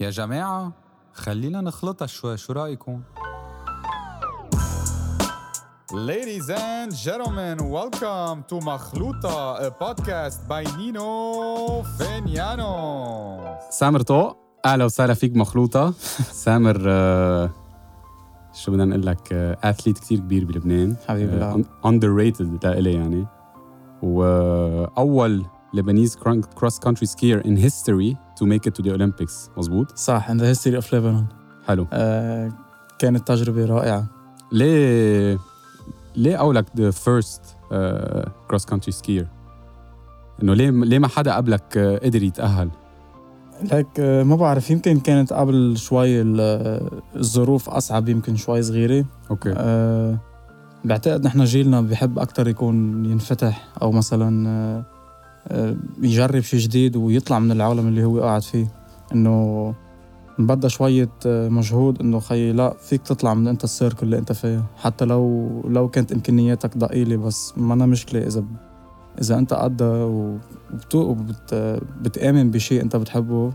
يا جماعة خلينا نخلطها شوي شو رأيكم؟ Ladies and gentlemen, welcome to مخلوطة, a podcast by Nino Feniano. سامر طوق أهلا وسهلا فيك مخلوطة سامر آه، شو بدنا نقول لك athlete كثير كبير بلبنان حبيبي لا. underrated لإلي يعني وأول Lebanese cross country skier in history to make it to the Olympics مزبوط صح in the history of Lebanon. حلو. آه كانت تجربة رائعة. ليه ليه قولك the first cross country skier إنه ليه ليه ما حدا قبلك آه، قدر يتأهل؟ لك آه ما بعرف يمكن كانت قبل شوي آه، الظروف أصعب يمكن شوي صغيرة. okay. آه بعتقد نحن جيلنا بحب أكتر يكون ينفتح أو مثلا يجرب شيء جديد ويطلع من العالم اللي هو قاعد فيه. إنه بدها شوية آه، مجهود إنه خي لا فيك تطلع من أنت السيركل اللي أنت فيه حتى لو لو كانت إمكانياتك ضئيلة بس ما أنا مشكلة إذا إذا أنت قدها وبت- وبت بتآمن بشيء أنت بتحبه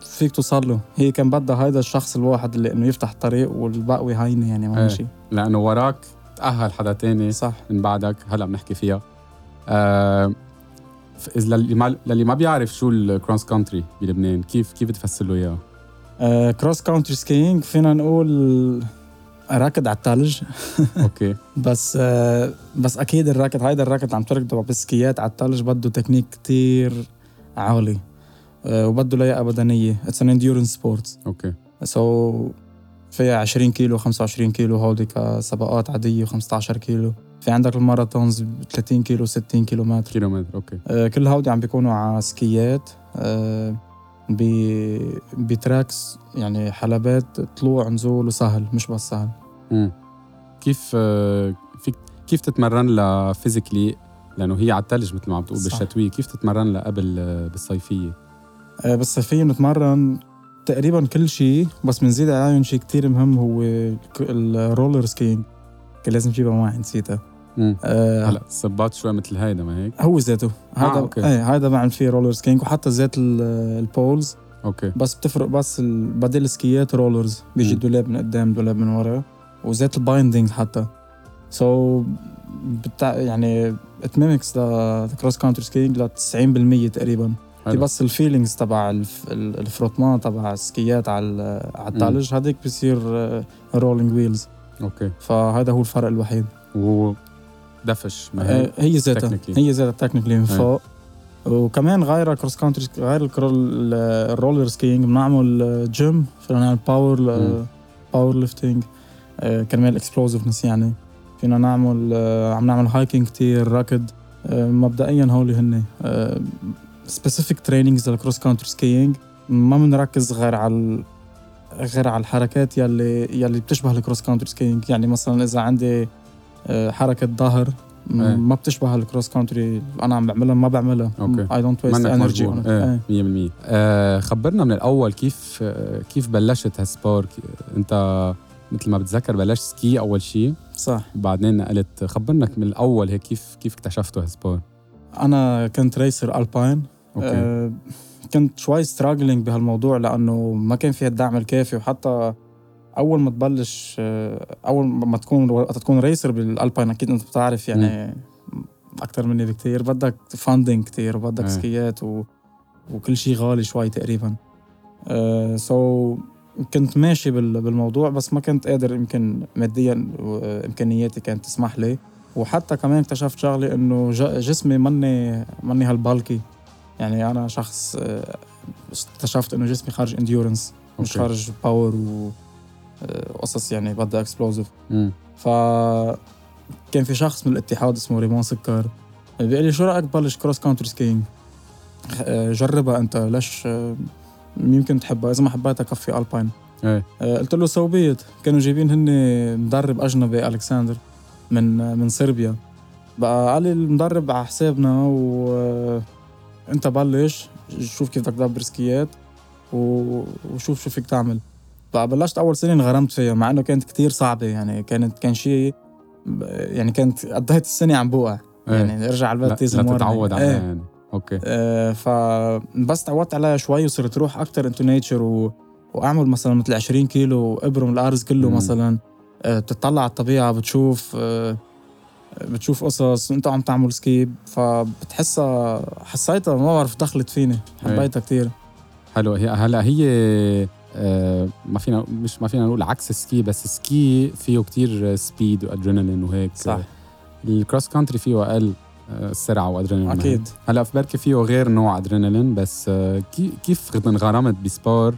فيك توصل له. هي كان بدها هيدا الشخص الواحد اللي إنه يفتح الطريق والباقي هينة يعني ما إيه. ماشي لأنه وراك تأهل حدا تاني صح. من بعدك هلأ بنحكي فيها. آه اذا للي ما للي ما بيعرف شو ال cross country بلبنان كيف كيف بتفسر له اياها آه cross country skiing فينا نقول ركض على الثلج okay. بس آه بس أكيد الركض هيدا الركض اللي عم تركضه بالسكيات على الثلج بده تكنيك كتير عالي آه وبده لياقة بدنية. it's an endurance sport okay. so فيها 20 كيلو 25 كيلو هودي كسباقات عادية و15 كيلو. في عندك ال marathons 30 كيلو 60 كيلو متر كيلومتر okay آه، كل هودي عم بيكونوا على سكيات آه، ب- ب tracks يعني حلبات طلوع نزول وسهل مش بس سهل مم. كيف آه فيك كيف تتمرن لها physically لأنه هي على الثلج مثل ما عم تقول صح. بالشتوية كيف تتمرن قبل آه، بالصيفية آه، بس فيه نتمرن تقريبا كل شيء بس بنزيد عليهم شيء كتير مهم هو ال roller skiing كان لازم جيبها معي نسيتها. آه، هلا شوي مثل هيدا ما هيك؟ هو ذاته هذا okay. إيه هذا بعمل فيه roller skiing وحتى ذات ال- ال poles. okay. بس بتفرق بس ال- بدل السكيات rollers. بيجي مم. دولاب من قدام دولاب من ورا. وذات ال binding حتى. so so, بتاع يعني it mimics ل cross country skiing ل 90% تقريبا. في حلو. بس ال feelings تبع الف- ال- ال frottement تبع السكيات على ال- على الثلج هذيك بصير rolling wheels okay. فهذا هو الفرق الوحيد. ودفش ما آه، هي ذاتها. هي ذاتها technically من. فوق وكمان غير cross country غير ال roller skiing بنعمل جيم فينا نعمل power. power lifting كرمال explosiveness يعني فينا نعمل آه، عم نعمل hiking كتير ركض آه، مبدئيا هولي هن specific trainings لل cross country skiing ما بنركز غير على غير على الحركات يلي يلي بتشبه ال cross country skiing يعني مثلا إذا عندي آه، حركة ظهر إيه. ما بتشبه ال cross country أنا عم بعملها ما بعملها. okay. I don't waste energy مجبور. إيه 100% آه خبرنا من الأول كيف آه كيف بلشت هال sport أنت مثل ما بتذكر بلشت ski أول شيء صح. بعدين نقلت خبرنا من الأول هيك كيف كيف اكتشفتوا هال sport أنا كنت racer alpine okay. آه، كنت شوي struggling بهالموضوع لأنه ما كان في الدعم الكافي وحتى أول ما تبلش آه، أول ما تكون وقت تكون racer بال alpine أكيد أنت بتعرف يعني أكثر مني بكثير بدك funding كثير وبدك. سكيات و... وكل شيء غالي شوي تقريبا. so كنت ماشي بال... بالموضوع بس ما كنت قادر يمكن ماديا وامكانياتي كانت تسمح لي. وحتى كمان اكتشفت شغلة إنه ج... جسمي مني مني هال bulky يعني أنا شخص آه، اكتشفت إنه جسمي خرج endurance مش. خرج power و آه، قصص يعني بدها explosive. ف كان في شخص من الاتحاد اسمه ريمون سكر. بيقول لي شو رأيك بلش cross country skiing جربها أنت ليش آه، يمكن تحبها إذا ما حبيتها كفي alpine إيه. آه، قلت له so bête كانوا جايبين هن مدرب أجنبي الكسندر من آه، من صربيا. بقى قال لي المدرب على حسابنا وانت بلش شوف كيف بدك تدبر سكيات و- وشوف شو فيك تعمل. بلشت أول سنة انغرمت فيها مع إنه كانت كتير صعبة يعني كانت كان شيء يعني كانت قضيت السنة عم بوقع إيه. يعني ارجع على للبيت لا تيزن مرة. تتعود عليها إيه. يعني. okay. آه، فبس تعودت عليها شوي وصرت روح أكثر into nature و... وأعمل مثلا مثل 20 كيلو ابرم الأرز كله مم. مثلا. آه، بتطلع على الطبيعة بتشوف آه، بتشوف قصص وأنت عم تعمل ski ب فبتحسها حسيتها ما بعرف دخلت فيني حبيتها كتير. حلو. هي هلا هي ما فينا مش ما فينا نقول عكس ال ski بس ال ski فيه كتير speed و adrenaline وهيك. صح. ال cross country فيه أقل آه، سرعة وادرينالين أكيد. هلأ في بركي فيه غير نوع ادرينالين بس آه، كي- كيف انغرمت ب sport؟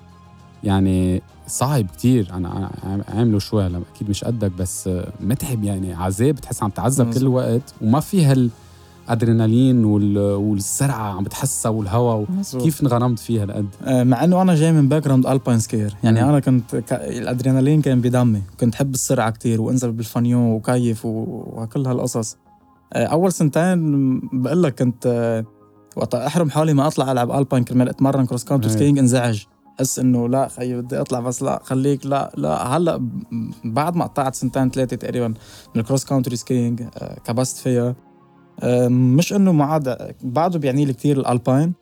يعني صعب كتير. أنا عامله شوي هلأ أكيد مش قدك بس آه، متعب يعني عذاب بتحس عم تعذب كل. الوقت وما في هالادرينالين وال- والسرعه عم بتحسها والهواء. كيف انغرمت فيها هالقد آه، مع إنه أنا جاي من background Alpine skier يعني مم. أنا كنت ك... الأدرينالين كان بدمي. كنت حب السرعة كتير وأنزل بالفانيو وكيف و... وكل هالقصص. آه، أول سنتين بقول لك كنت آه، وقت أحرم حالي ما أطلع ألعب Alpine كرمال أتمرن cross country إيه. skiing انزعج. حس إنه لا خيي بدي أطلع بس لا خليك لا لا. هلأ بعد ما قطعت سنتين ثلاثة تقريبا من ال cross country skiing كبست فيها. مش إنه ما عاد بعده بيعني لي كثير ال Alpine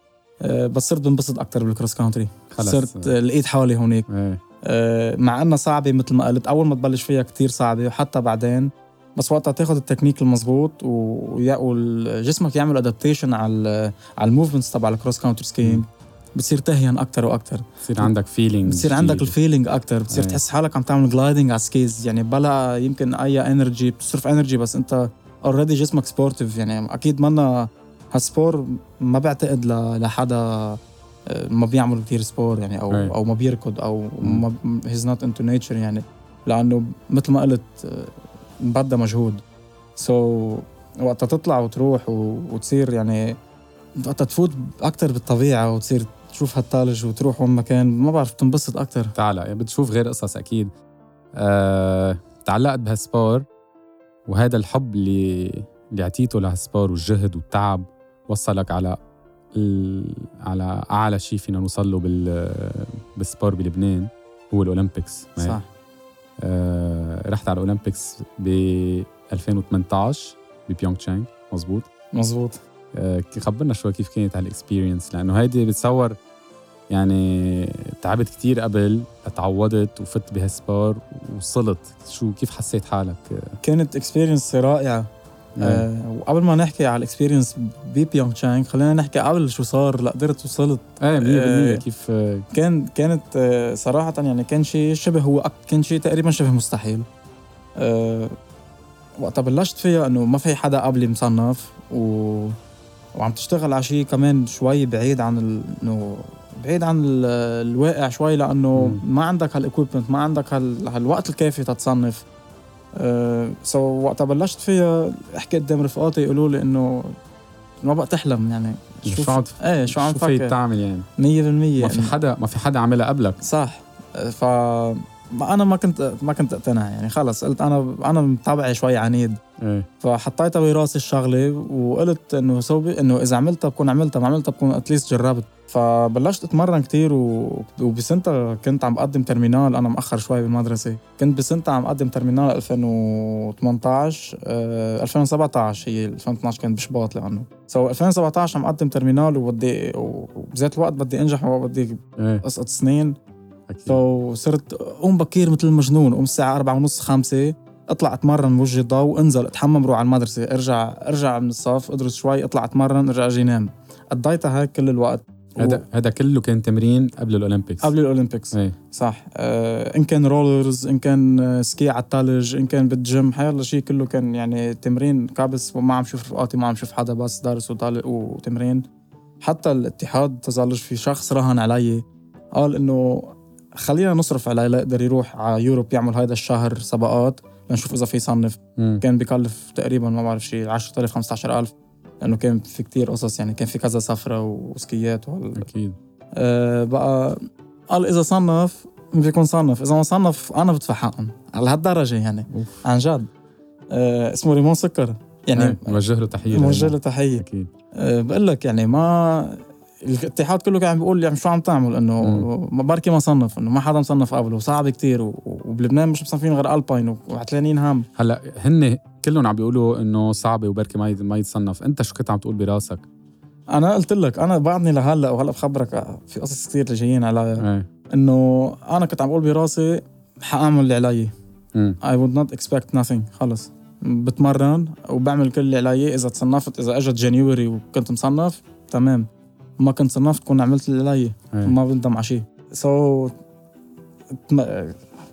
آه، بس صرت بنبسط أكثر بال cross country. خلص. صرت آه، لقيت حالي هونيك. إيه. آه، مع إنها صعبة مثل ما قلت أول ما تبلش فيها كتير صعبة وحتى بعدين بس وقتها تاخذ التكنيك ويا- وجسمك يعمل adaptation على على ال movements تبع ال cross country skiing بتصير تهين أكثر وأكثر بصير عندك feeling بتصير عندك ال feeling أكثر بتصير أي. تحس حالك عم تعمل gliding على ال skis يعني بلا يمكن أي energy بتصرف energy بس أنت already جسمك sportif يعني أكيد منا هال sport ما بعتقد لحدا آه، ما بيعمل كثير سبور يعني أو أي. أو ما بيركض أو. ما he's not into nature يعني لأنه مثل ما قلت آه، بدها مجهود. so so, وقتها تطلع وتروح و... وتصير يعني وقتها تفوت أكثر بالطبيعة وتصير تشوف هالثلج وتروح وين مكان ما بعرف تنبسط أكثر تعال يعني بتشوف غير قصص أكيد. أه... تعلقت بهال sport وهذا الحب اللي اللي اعطيته لهال sport والجهد والتعب وصلك على ال... على أعلى شيء فينا نوصل له بال... بال sport بلبنان هو ال Olympics؟ صح. أه... رحت على ال Olympics ب 2018 ببيونغ تشانغ. مزبوط مزبوط آه، خبرنا شوي كيف كانت هال experience لأنه هيدي بتصور يعني تعبت كتير قبل تعودت وفت بهال sport وصلت. شو كيف حسيت حالك؟ كانت experience رائعة. آه وقبل ما نحكي على ال experience ببيونغ تشانغ خلينا نحكي قبل شو صار لقدرت وصلت. إيه 100% آه، كيف؟ آه، كان كانت آه، صراحة يعني كان شيء شبه هو كان شيء تقريبا شبه مستحيل. أه وقتها بلشت فيها إنه ما في حدا قبلي مصنف و... وعم تشتغل على شيء كمان شوي بعيد عن. إنه بعيد عن ال... الواقع شوي لأنه مم. ما عندك هال equipment ما عندك هال... هالوقت الكافي تتصنف. أه so وقتها بلشت فيها أحكي قدام رفقاتي يقولوا لي إنه ما بقى تحلم يعني. شو عم إيه شو عم شو تفكر تعمل يعني؟ 100% ما في حدا ما في حدا عملها قبلك. صح. ف أنا ما كنت ما كنت أقتنع يعني خلص قلت أنا أنا طبعي شوي عنيد. إيه. فحطيتها براسي الشغلة وقلت إنه so be it إنه إذا عملتها بكون عملتها ما عملتها بكون at least جربت. فبلشت أتمرن كتير و... وبسنتها كنت عم بقدم terminale أنا مأخر شوي بالمدرسة. كنت بسنتها عم بقدم terminale 2018 آه 2017 هي 2012 كانت بشباط لأنه so 2017 عم بقدم terminale وبدي وبذات الوقت بدي أنجح وبدي اسقط سنين. أكيد. so صرت قوم بكير مثل المجنون قوم الساعة أربعة ونص خمسة أطلع أتمرن بوجه الضوء أنزل أتحمم روح على المدرسة أرجع أرجع من الصف أدرس شوي أطلع أتمرن أرجع أجي نام. قضيتها هيك كل الوقت. هذا هذا كله كان تمرين قبل ال Olympics. قبل ال Olympics. إيه. صح. آه إن كان rollers إن كان آه، ski على الثلج إن كان بالجيم حيالله شيء كله كان يعني تمرين كابس وما عم شوف رفقاتي ما عم شوف حدا بس دارس وطالع وتمرين. حتى الاتحاد تظلش في شخص راهن علي قال إنه خلينا نصرف عليه ليقدر يروح على يوروب يعمل هيدا الشهر سباقات لنشوف إذا في يصنف مم. كان بكلف تقريبا ما بعرف شيء 10000 15000 لأنه كان في كتير قصص يعني كان في كذا سفرة وسكيات وهال أكيد. آه، بقى قال إذا صنف بيكون صنف. إذا ما صنف أنا بدفع حقهم على هالدرجة يعني. أوف. عن جد. آه، اسمه ريمون سكر. يعني إيه موجه له تحية موجه له. تحية. أكيد. أه بقول لك يعني ما الاتحاد كله كان عم بيقول يعني شو عم تعمل؟ إنه بركي ما صنف إنه ما حدا مصنف قبله صعب كتير وبلبنان مش مصنفين غير ألباين وعتلانين هم هلأ هن كلهم عم بيقولوا إنه صعبة وبركي ما ما يتصنف. أنت شو كنت عم تقول براسك؟ أنا قلت لك أنا بعدني لهلأ وهلأ بخبرك في قصص كثير جايين علي. إيه. إنه أنا كنت عم بقول براسي حأعمل اللي علي. I would not expect nothing خلص. بتمرن وبعمل كل اللي علي إذا تصنفت إذا إجت جانيوري وكنت مصنف تمام. ما كنت صنفت كون عملت اللي علي إيه. ما بندم على شيء. so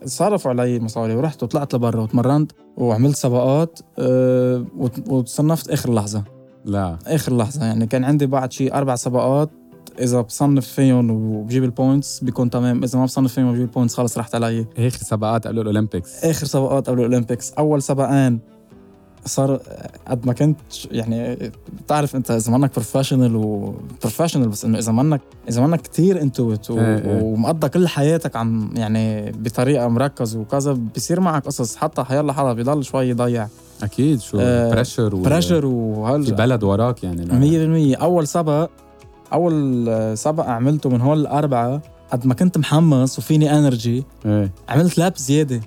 صرفوا علي مصاري ورحت وطلعت لبرا وتمرنت وعملت سباقات أه وت- وتصنفت آخر لحظة. لا. آخر لحظة يعني كان عندي بعد شيء أربع سباقات إذا بصنف فيهم وبجيب ال points بيكون تمام. إذا ما بصنف فيهم وبجيب ال points خلص رحت علي. آخر سباقات قبل ال Olympics. آخر سباقات قبل ال Olympics. أول سباقين صار قد ما كنت يعني بتعرف انت إذا منك professional و professional بس إنه إذا منك إذا منك كثير into it إيه. ومقضى كل حياتك عم يعني بطريقة مركز وكذا بصير معك قصص حتى حيلا حدا بيضل شوي يضيع. أكيد شو آه، pressure و... pressure في وهال بلد وراك يعني. لا. 100% أول سبق أول سبق عملته من هول الأربعة قد ما كنت محمس وفيني energy إيه. عملت lap زيادة.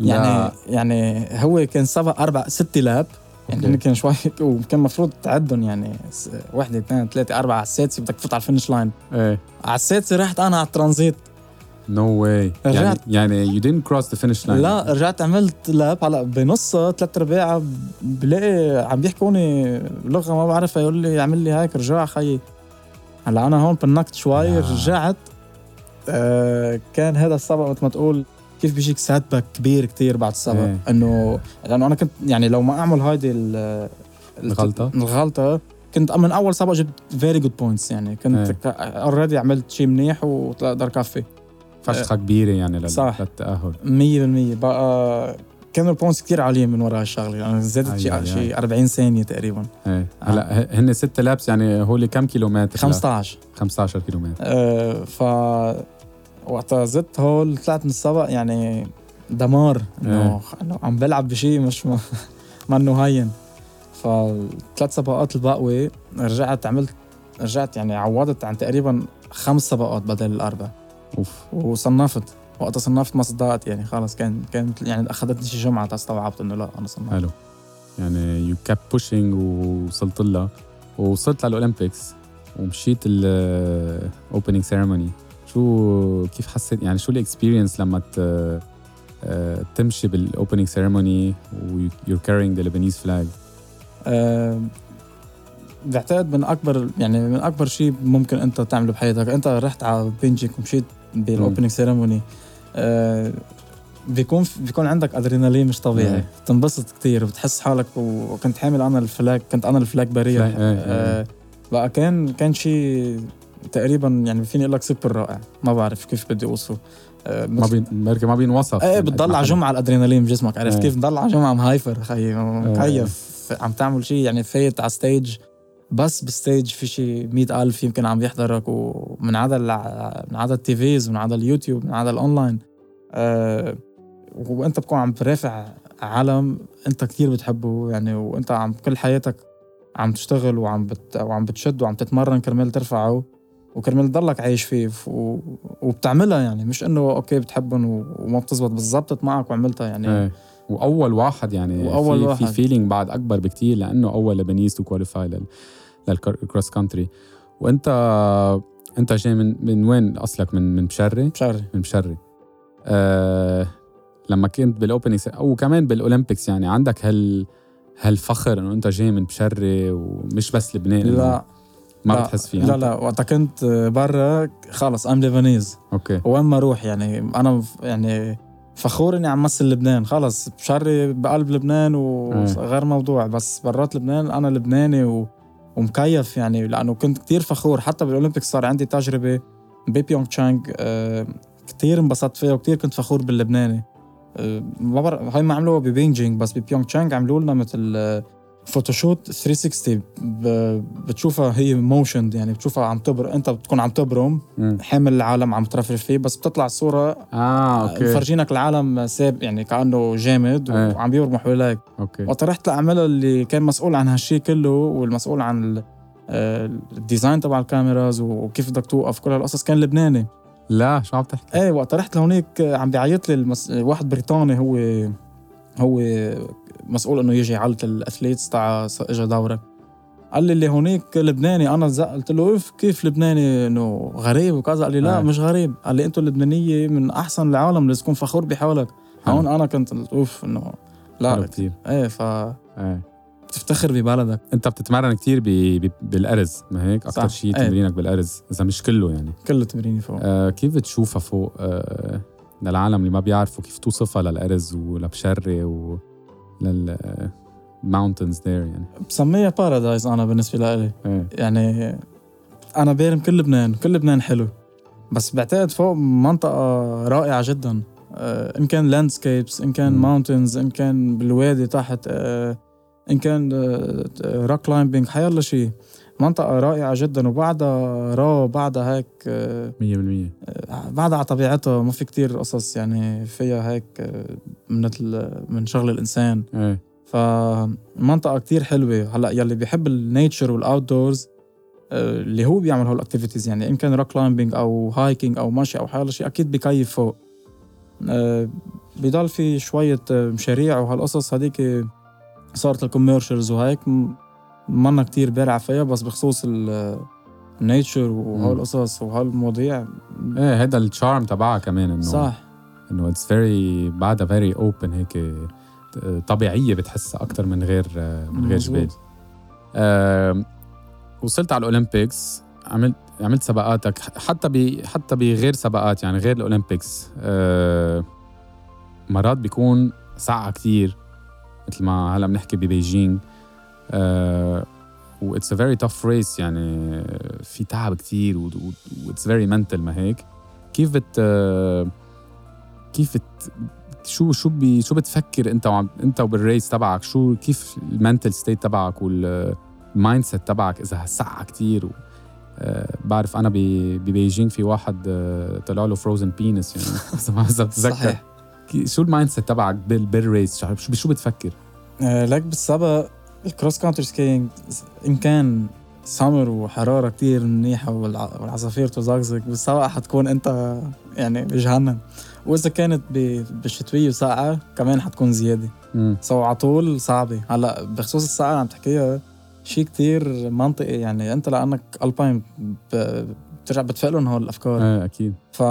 يعني لا. يعني هو كان سبق أربع ست lap. يعني أوكي. كان شوي. وكان المفروض تعدهم يعني واحدة اثنين ثلاثة أربعة. على السادسة بدك تفوت على ال finish line إيه. على السادسة رحت أنا على ال transit. no way يعني رجعت. يعني you didn't cross the finish line. لا رجعت عملت lap هلا بنصها ثلاث ارباعها بلاقي عم بيحكوني لغه ما بعرفها يقول لي اعمل لي هيك رجع خيي. هلا أنا هون بنكت شوي آه. رجعت. آه كان هذا السبق مثل ما تقول. كيف بيجيك setback كبير كتير بعد السبق إيه. إنه لأنه أنا كنت يعني لو ما أعمل هيدي ال- الغلطة؟ الغلطة كنت من أول سبق جبت very good points يعني. كنت إيه. already عملت شيء منيح واقدر كفي فشخه كبيرة يعني لل- صح. للتأهل. 100% بقى كانوا ال points كثير عاليين من وراء هالشغلة. أنا زادت شيء شيء 40 ثانية تقريبا. إيه. هلأ ه- هن ست laps يعني هول كم كيلومتر 15 15 كيلومتر. آه ف وقتها زدت هول طلعت من السبق يعني دمار إنه إنه عم بلعب بشيء مش م- منه هين فالثلاث سباقات الباقوي رجعت عملت رجعت يعني عوضت عن تقريبا خمس سباقات بدل الأربع. أوف. وصنفت وقتها صنفت ما صدقت يعني خلص كان كانت يعني أخذتني شي جمعة استوعبت إنه لا أنا صنفت. حلو. يعني you kept pushing ووصلت لها. ووصلت لل Olympics ومشيت ال opening ceremony شو كيف حسيت؟ يعني شو ال experience لما ت آه، تمشي بال opening ceremony و you're carrying the Lebanese flag بعتقد من أكبر يعني من أكبر شيء ممكن أنت تعمله بحياتك. أنت رحت على بينجيك ومشيت بال opening ceremony أه بيكون بيكون عندك أدرينالين مش طبيعي. بتنبسط كتير بتحس حالك وكنت حامل أنا ال flag كنت أنا ال flag flag، إيه، إيه. أه. بقى كان كان شيء تقريبا يعني فيني أقول لك سوبر رائع. ما بعرف كيف بدي أوصفه. أه ما بين ما بينوصف إيه بتضل على. جمعة الأدرينالين بجسمك عرفت إيه. كيف؟ بتضل على جمعة مهايفر خيي مكيف. عم تعمل شيء يعني فايت على stage بس بال stage في شيء مئة ألف يمكن عم يحضرك ومن عدا من عدا ال TVs ومن عدا اليوتيوب من عدا الأونلاين. أه وأنت بتكون عم ترفع علم أنت كثير بتحبه يعني وأنت عم كل حياتك عم تشتغل وعم بت وعم بتشد وعم تتمرن كرمال ترفعه. وكرمال تضلك عايش فيه و... وبتعملها يعني. مش إنه okay بتحبهم و... وما بتزبط بالضبط معك وعملتها يعني. إيه. وأول واحد يعني وأول في واحد. في feeling بعد أكبر بكتير لأنه أول Lebanese to qualify لل لل cross country وانت أنت جاي من من وين أصلك؟ من من بشري؟ بشعري من بشري. آه لما كنت بال opening أو كمان بال Olympics يعني عندك هال هالفخر إنه أنت جاي من بشري ومش بس لبنان. لا. ما لا بتحس فيها؟ لا لا وقتها كنت برا خلص I'm Lebanese okay. وين ما أروح يعني أنا يعني فخور إني عم مثل لبنان. خلص بشري بقلب لبنان وغير موضوع بس برات لبنان أنا لبناني و... ومكيف يعني لأنه كنت كتير فخور. حتى بال Olympics صار عندي تجربة ببيونغ تشانغ آه كتير انبسطت فيها وكتير كنت فخور باللبناني. آه ما بعرف هاي ما عملوها ببينجينج بس ببيونغ تشانغ عملوا لنا مثل آه photoshoot 360 ب- بتشوفها هي motion يعني بتشوفها عم تبر انت بتكون عم تبرم. حامل العلم عم ترفرف فيه بس بتطلع الصورة آه okay. مفرجينك العلم ساب يعني كأنه جامد إيه. وعم بيرموا حواليك okay. وقت رحت لأعملها اللي كان مسؤول عن هالشي كله والمسؤول عن آه، ال design تبع ال cameras وكيف بدك توقف كل هالقصص كان لبناني. لا شو عم تحكي؟ إيه وقت رحت لهونيك آه، عم بيعيط لي المس... واحد بريطاني هو هو مسؤول إنه يجي يعلق ال athletes تاع اجى دورك قال لي اللي هونيك لبناني أنا زق قلت له أوف كيف لبناني؟ إنه غريب وكذا. قال لي لا آه. مش غريب. قال لي أنتوا اللبنانية من أحسن العالم لازم تكون فخور بحالك حلو. هون أنا كنت أوف إنه لا. كتير. إيه ف إيه بتفتخر ببلدك. أنت بتتمرن كتير ب... ب... بالأرز ما هيك؟ أكثر. شيء إيه. تمرينك بالأرز إذا مش كله يعني. كل تمريني فوق. آه كيف بتشوفها فوق؟ آه للعالم اللي ما بيعرفوا كيف توصفها للارز ولبشري و لل mountains there يعني. بسميها paradise أنا بالنسبة لي إيه. يعني أنا بارم كل لبنان كل لبنان حلو. بس بعتقد فوق منطقة رائعة جدا. آه، إن كان landscapes إن كان. mountains إن كان بالوادي تحت آه، إن كان rock climbing حيلا شيء منطقة رائعة جدا وبعدها را بعدها هيك آه، 100% آه، بعدها على طبيعتها ما في كتير قصص يعني فيها هيك آه، من ال- من شغل الإنسان. إيه. فمنطقة كتير حلوة. هلأ يلي بيحب ال nature وال outdoors اللي هو بيعمل هول ال activities يعني إن كان rock climbing أو hiking أو مشي أو حاجة شيء أكيد بكيف فوق آه، بضل في شوية آه، مشاريع وهالقصص هذيك صارت ال commercials وهيك. منا كتير بارع فيها بس بخصوص ال nature وهول القصص وهالمواضيع إيه هيدا ال charm تبعها كمان إنه صح. إنه it's very بعدها very open هيك طبيعية بتحسها أكثر من غير من غير. جبال. آم، وصلت على ال Olympics عملت عملت سباقاتك حتى ب حتى بغير سباقات يعني غير ال Olympics. آه، مرات بيكون ساقعة كتير مثل ما هلأ بنحكي ببيجينج و it's a very tough race يعني في تعب كتير و it's very mental ما هيك. كيف بت آه، كيف بت شو شو بي شو بتفكر انت وعم انت وبال race تبعك؟ شو كيف ال mental state تبعك وال mindset تبعك إذا ساقعة كتير؟ و آه، بعرف أنا ب- ببيجينج في واحد آه، طلع له frozen penis يعني. إذا بتذكر. صحيح. شو ال mindset تبعك بال بال race شو بتفكر؟ آه، لك بالسبق ال cross country skiing ان كان سمر وحرارة كتير منيحة والع- والعصافير تزقزق بالسبق حتكون أنت يعني بجهنم. وإذا كانت بالشتويه وساقعة كمان حتكون زيادة. so على طول صعبة. هلا بخصوص الساقعة عم تحكيها شيء كتير منطقي. يعني أنت لأنك alpine بترجع بتفق لهم هول الأفكار. إيه أكيد. ف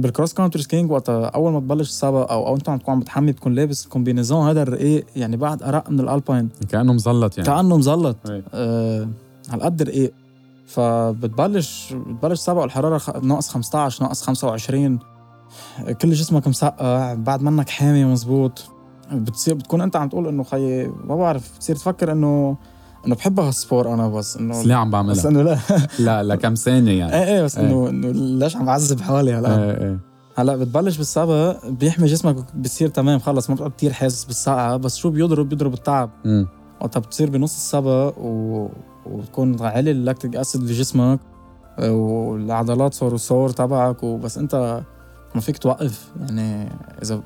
بال cross-country skiing وقت أول ما تبلش السبق أو أو أنت عم تكون عم بتحمي بتكون لابس ال combinaison هذا الرقيق يعني بعد أرق من ال alpine. كأنه مزلط يعني. كأنه مزلط. إيه. آه هالقد رقيق فبتبلش بتبلش سبق الحرارة خ... ناقص 15 ناقص 25 كل جسمك مسقع بعد منك حامي مزبوط. بتصير بتكون أنت عم تقول إنه خيي ما بعرف بتصير تفكر إنه انه بحب هال sport أنا بس إنه بس ليه عم بس بعملها؟ إنه لا. لا لكم ثانية يعني. إيه إيه بس إيه. إنه إنه ليش عم بعذب حالي هلا؟ إيه إيه. هلا بتبلش بالسبق بيحمي جسمك بتصير تمام خلص ما بتبقى كتير حاسس بالسقعه بس شو بيضرب؟ بيضرب التعب. وقتها بتصير بنص السبق و... وتكون عالي ال lactic acid بجسمك والعضلات صاروا sore تبعك وبس أنت ما فيك توقف. يعني إذا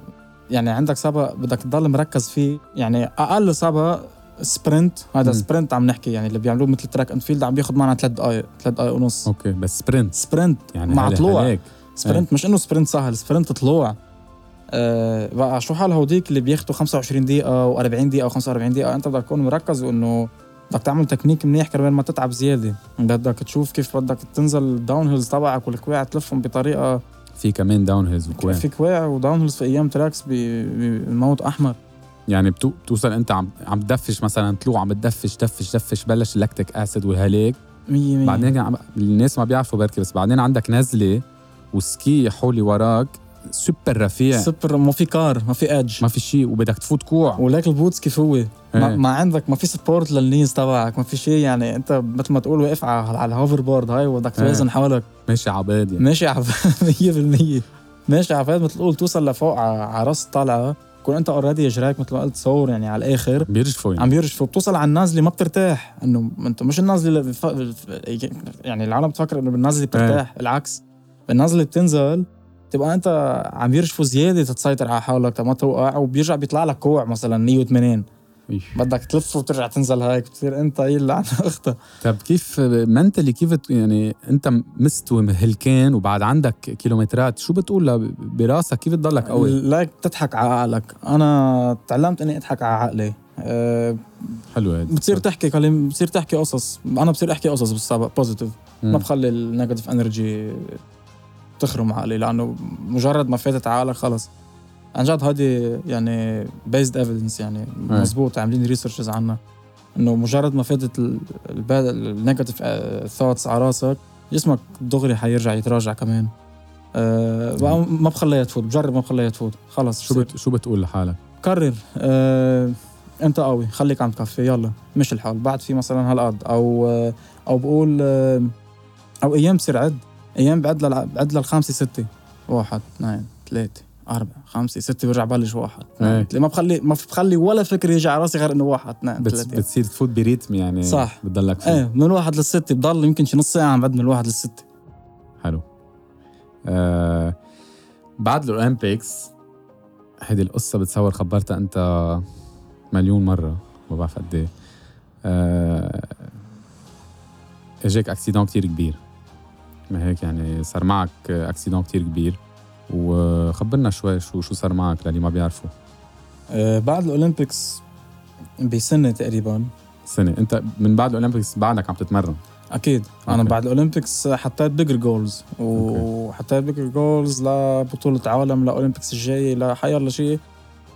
يعني عندك سبق بدك تضل مركز فيه. يعني أقل سبق sprint. هذا. sprint عم نحكي يعني اللي بيعملوه مثل track and field عم بياخذ معنا ثلاث دقائق ثلاث دقائق ونص. okay بس sprint. sprint. يعني مع طلوع. sprint مش إنه sprint سهل sprint طلوع. أه بقى شو حال هوديك اللي بياخدوا 25 دقيقة و40 دقيقة و45 دقيقة؟ أنت بدك تكون مركز وانه بدك تعمل تكنيك منيح كرمال ما تتعب زيادة. بدك تشوف كيف بدك تنزل ال downhills تبعك والكواع تلفهم بطريقة في كمان downhills وكوين في كواع و downhills في أيام tracks بموت أحمر. يعني بتو... بتوصل انت عم عم تدفش مثلا طلوع عم تدفش دفش دفش بلش اللاكتيك اسيد والهليك 100 100 بعدين عم... الناس ما بيعرفوا بركي بس بعدين عندك نزلة وسكي حولي وراك سوبر رفيع. سوبر ما في كار ما في ادج ما في شيء وبدك تفوت كوع. ولك البوتس كيف هو؟ ما, إيه. ما عندك ما في سبورت للنيز تبعك ما في شيء يعني انت مثل ما تقول واقف على الهوفر بورد هاي وبدك إيه. توازن حالك ماشي عباد يعني. ماشي على 100% ماشي على مثل تقول توصل لفوق على راس الطلعة. تكون انت اوريدي اجراك مثل ما قلت صور يعني على الآخر بيرجفوا يعني عم يرجفوا بتوصل على النازلة ما بترتاح. انه انت مش النازلة اللي بف... يعني العالم بتفكر انه بالنازلة بترتاح العكس. بالنازله بتنزل تبقى انت عم يرجفوا زيادة تتسيطر على حالك ما توقع وبيرجع بيطلع لك كوع مثلا 180 إيش. بدك تلف وترجع تنزل هيك بتصير أنت هي اللي عن اختها طب كيف منتلي كيف يعني أنت مست وهلكان وبعد عندك كيلومترات شو بتقول براسك؟ كيف تضلك قوي؟ like تضحك على عقلك. أنا تعلمت إني أضحك على عقلي. آه حلو هيك. بتصير تحكي كلام بتصير تحكي قصص. أنا بصير أحكي قصص بالسبق positive ما بخلي ال negative energy تخرم عقلي لأنه مجرد ما فاتت عقلك خلص. عن جد هذه يعني based evidence يعني مزبوط عاملين researches عنها. إنه مجرد ما فاتت ال negative ثوتس على راسك جسمك دغري حيرجع يتراجع كمان. أه ما بخليها تفوت بجرب ما بخليها تفوت خلص شو بت شو بتقول لحالك؟ كرر. أه أنت قوي خليك عم تكفي يلا مش الحال. بعد في مثلا هالقد أو أو بقول أه أو أيام بصير عد أيام بعد بعد للخامسه ستة. واحد اثنين ثلاثة. أربعة خمسة ستة برجع بلش واحد إيه. ما بخلي ما بخلي ولا فكر يجي على راسي غير إنه واحد اثنين بت ثلاثة. بتصير تفوت ب rythme يعني صح. بتضلك فيه إيه من الواحد للستة بضل يمكن شي نص ساعة عم بعد من الواحد للستة. حلو. آه بعد ال Olympics هيدي القصة بتصور خبرتها أنت مليون مرة ما بعرف قد إيه. آه إجاك accident كتير كبير. ما هيك يعني صار معك accident كتير كبير. وخبرنا شوي شو شو صار معك للي ما بيعرفوا. أه بعد ال Olympics بسنة تقريبا. سنة. أنت من بعد ال Olympics بعدك عم تتمرن؟ أنا okay. بعد ال Olympics حطيت bigger goals وحطيت bigger goals لبطولة عالم ل Olympics الجاي لحيالله شيء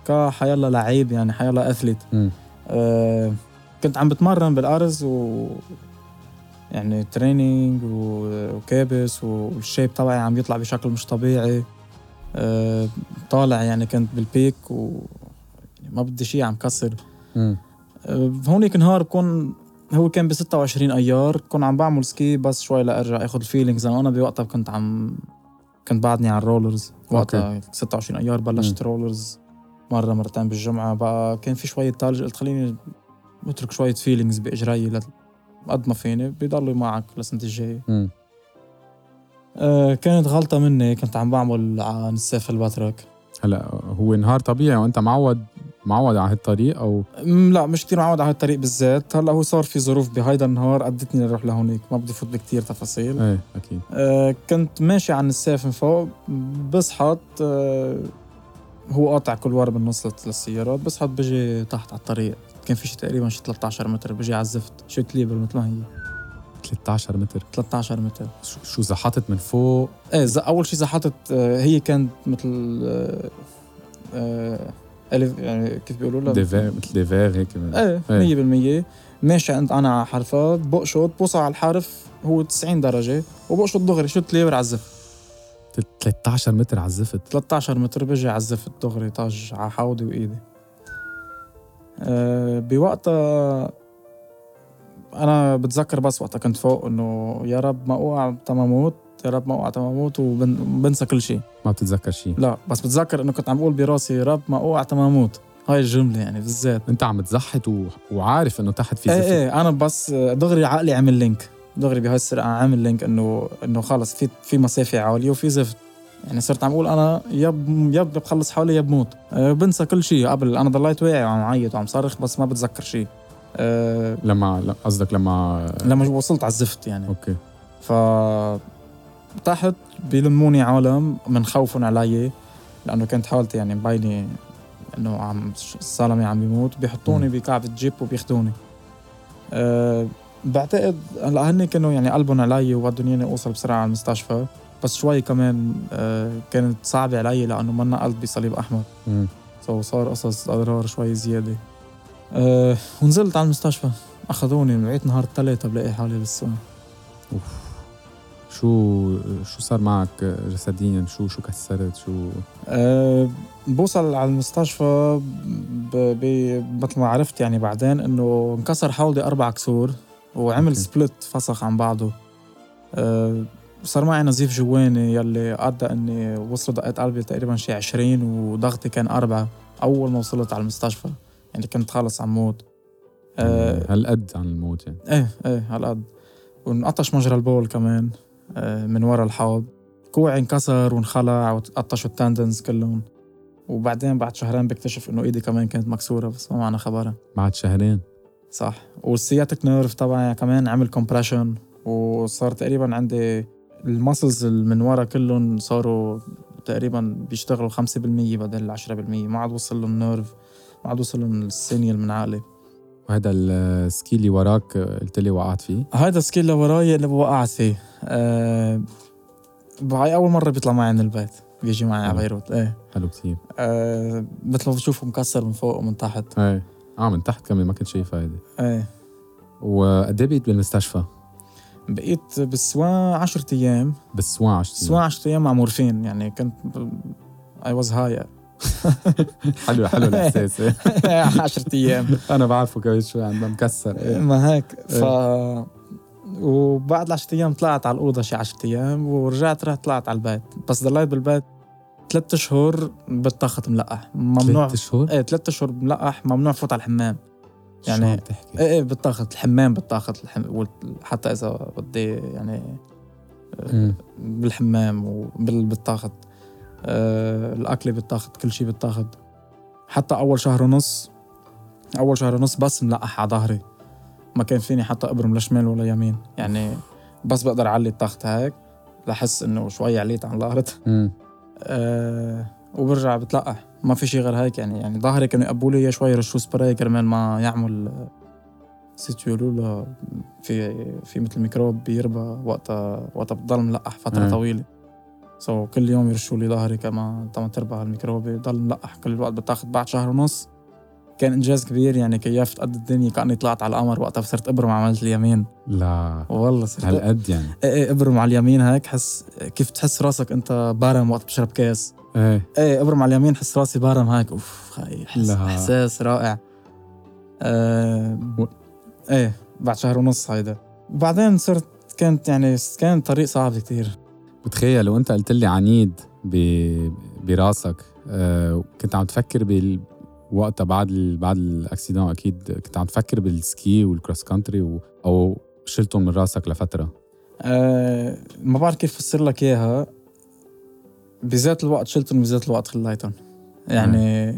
كحيالله لعيب يعني حيالله athlete مم. أه كنت عم بتمرن بالأرز و يعني training وكابس وال shape تبعي عم يطلع بشكل مش طبيعي. طالع يعني كنت بال peak و يعني ما بدي شيء عم كسر. مم. أه هونيك نهار بكون هو كان ب 26 أيار كون عم بعمل ski بس شوي لأرجع أخذ ال feelings أنا بوقتها كنت عم كنت بعدني على ال rollers وقتها 26 أيار بلشت rollers مرة مرتين بالجمعة. بقى كان في شوية ثلج قلت خليني أترك شوية feelings باجري قد ما فيني بيضلوا معك للسنة الجاية. أه كانت غلطة مني كنت عم بعمل على نساف البترك هلا هو نهار طبيعي وأنت معود معود على هالطريق أم، لا مش كتير معود على هالطريق بالذات. هلأ هو صار في ظروف بهيدا النهار ادتني أروح لهونيك ما بدي فوت بكتير تفاصيل. إيه أكيد. أه كنت ماشي على النساف من فوق بصحت أه هو قاطع كل ورا بالنص لل- للسيارات بصحت بجي تحت على الطريق. كان في شي تقريبا شي 13 متر بجي على الزفت شو تليبل مثل ما هي. 13 متر. 13 متر. شو- زحطت من فوق؟ إيه أول شي زحطت آه، هي كانت مثل آه، آه، ألف يعني كيف بيقولوا لها؟ dévers مثل dévers هيك إيه إيه. 100% ماشي عند أنا على حرفات بقشط بوصل على الحرف هو 90 درجة وبقشط دغري chute libre على الزفت؟ 13 متر على الزفت؟ 13 متر بجي على الزفت دغري طاج على حوضي وإيدي. أه بوقتها أنا بتذكر بس وقتها كنت فوق إنه يا رب ما أوقع تما أموت يا رب ما أوقع تما أموت وبنسى كل شيء. ما بتتذكر شيء. لا بس بتذكر إنه كنت عم بقول براسي يا رب ما أوقع تما أموت هاي الجملة يعني بالذات. أنت عم تزحط و... وعارف إنه تحت في إيه زفت. إيه أنا بس دغري عقلي عمل link دغري بهاي السرعة عامل link إنه إنه خلص في في مسافة عالية وفي زفت. يعني صرت عم أقول أنا يا يا بخلص حالي يا بموت أه بنسى كل شيء قبل. أنا ضليت واعي وعم عيط وعم صرخ بس ما بتذكر شيء. أه لما قصدك لما لما وصلت على الزفت يعني. okay. ف تحت بيلموني عالم من خوفهم علي لأنه كانت حالتي يعني مبينه إنه عم السلمي عم بيموت. بيحطوني بكعبة جيب وبياخذوني أه بعتقد هلا هن كانوا يعني قلبهم علي وودوني إني اوصل بسرعة على المستشفى. بس شوي كمان أه كانت صعبة علي لأنه ما نقلت بصليب أحمر. سو صار قصص أضرار شوي زيادة. أه ونزلت على المستشفى. أخذوني بقيت نهار الثلاثة بلاقي حالي لسه شو شو صار معك جسديا؟ شو شو كسرت شو؟ أه بوصل على المستشفى. مثل ما عرفت يعني بعدين إنه انكسر حوضي أربع كسور وعمل. سبلت فسخ عن بعضه. أه صار معي نزيف جواني يلي أدى إني وصلوا دقات قلبي تقريبا شي 20 وضغطي كان أربعة أول ما وصلت على المستشفى. يعني كنت خلص عم موت أه هالقد عن الموت يعني. إيه إيه هالقد. وانقطش مجرى البول كمان آه، من ورا الحوض. كوعي انكسر وانخلع وتقطشوا التندنز كلهم. وبعدين بعد شهرين بكتشف إنه إيدي كمان كانت مكسورة بس ما معنا خبرها. بعد شهرين. صح. وال sciatic nerve تبعي كمان عمل compression وصار تقريبا عندي ال muscles من ورا كلهم صاروا تقريبا بيشتغلوا 5% بدل 10% ما عاد وصل لهم nerve. عاد وصل الثانية المنعقلة. وهذا ال ski اللي وراك قلت لي وقعت فيه. هذا ال ski اللي وراي اللي وقعت فيه. أه هاي أول مرة بيطلع معي من البيت. بيجي معي على. بيروت. إيه. حلو كثير. أه مثل ما بتشوفه مكسر من فوق ومن تحت. إيه. آه من تحت كمان ما كنت شايفها هيدي. إيه. وقد إيه بقيت بالمستشفى؟ بقيت بالسوا 10 أيام. بالسواع 10 سوا 10 أيام مع مورفين. يعني كنت اي واز هاي حلو حلو الإحساس. 10 أيام. أنا بعرفه كمان شوي عندها مكسر إيه. ما هيك ف وبعد 10 أيام طلعت على الأوضة شي 10 أيام ورجعت رحت طلعت على البيت. بس ضليت بالبيت ثلاث أشهر بالتخت ملقح. ممنوع ثلاث أشهر؟ إيه ثلاث أشهر ملقح ممنوع فوت على الحمام. يعني- عم تحكي؟ إيه إيه بالتخت الحمام بالتخت الحم... وال- حتى إذا بدي يعني. بالحمام وبالتخت آه الأكل بالتخت كل شيء بالتخت حتى أول شهر ونص أول شهر ونص بس ملقح على ظهري. ما كان فيني حتى أبرم لا شمال ولا يمين. يعني بس بقدر أعلي التخت هيك لحس إنه شوي عليت عن الأرض. أه وبرجع بتلقح. ما في شيء غير هيك يعني. يعني ظهري كانوا يقبوا لي شوي يرشوا سبراي كرمال ما يعمل آه، نسيت يقولوا له في في مثل ميكروب بيربى وقتها وقتها بضل ملقح فترة مم. طويلة. so كل يوم يرشوا لي ظهري كمان تما يربى الميكروب بضل ملقح كل الوقت بتاخد بعد شهر ونص. كان إنجاز كبير يعني كيفت قد الدنيا كأني طلعت على القمر وقتها صرت أبرم عملت اليمين. لا. والله صرت هالقد يعني. إيه إيه أبرم على اليمين هيك حس كيف تحس راسك أنت بارم وقت بتشرب كاس. إيه. إيه أبرم على اليمين حس راسي بارم هيك. أوف خي حس لا. إحساس رائع. آه و- إيه بعد شهر ونص هيدا. وبعدين صرت كانت يعني كان طريق صعب كتير. بتخيل لو انت قلت لي عنيد. براسك آه كنت عم تفكر بال وقتها بعد ال... بعد ال accident أكيد كنت عم تفكر بال ski وال cross country و... أو شلتهم من راسك لفترة. آه ما بعرف كيف افسر لك إياها. بذات الوقت شلتهم بذات الوقت خليتهم. يعني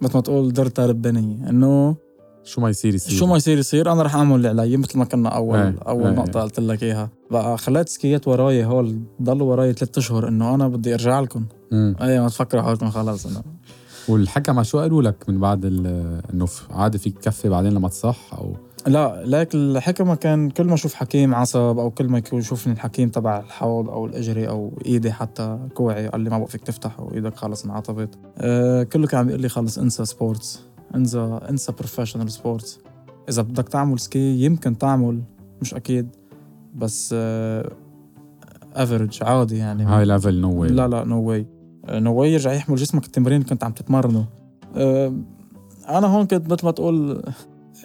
مثل ما تقول درتها ربانية إنه شو ما يصير يصير. شو ما يصير يصير أنا رح أعمل اللي علي مثل ما كنا اول إيه، أول إيه، نقطة قلت لك إياها. بقى خليت سكيات وراي هول ضلوا وراي ثلاث أشهر إنه أنا بدي أرجع لكم. أي ما تفكروا حالكم خلص إنه. والحكمة شو قالوا لك من بعد إنه عادي فيك تكفي بعدين لما تصح أو؟ لا ليك الحكمه كان كل ما أشوف حكيم عصب أو كل ما يكون يشوفني الحكيم تبع الحوض أو الأجري أو إيدي حتى كوعي قال لي ما بقى فيك تفتح وايدك خلص انعطبت أه كله كان عم بيقول لي خلص انسى sports انسى انسى professional sports إذا بدك تعمل ski يمكن تعمل مش أكيد. بس average عادي يعني. high level no way لا لا no way no way يرجع يحمل جسمك. التمرين اللي كنت عم تتمرنه. أه أنا هون كنت مثل ما تقول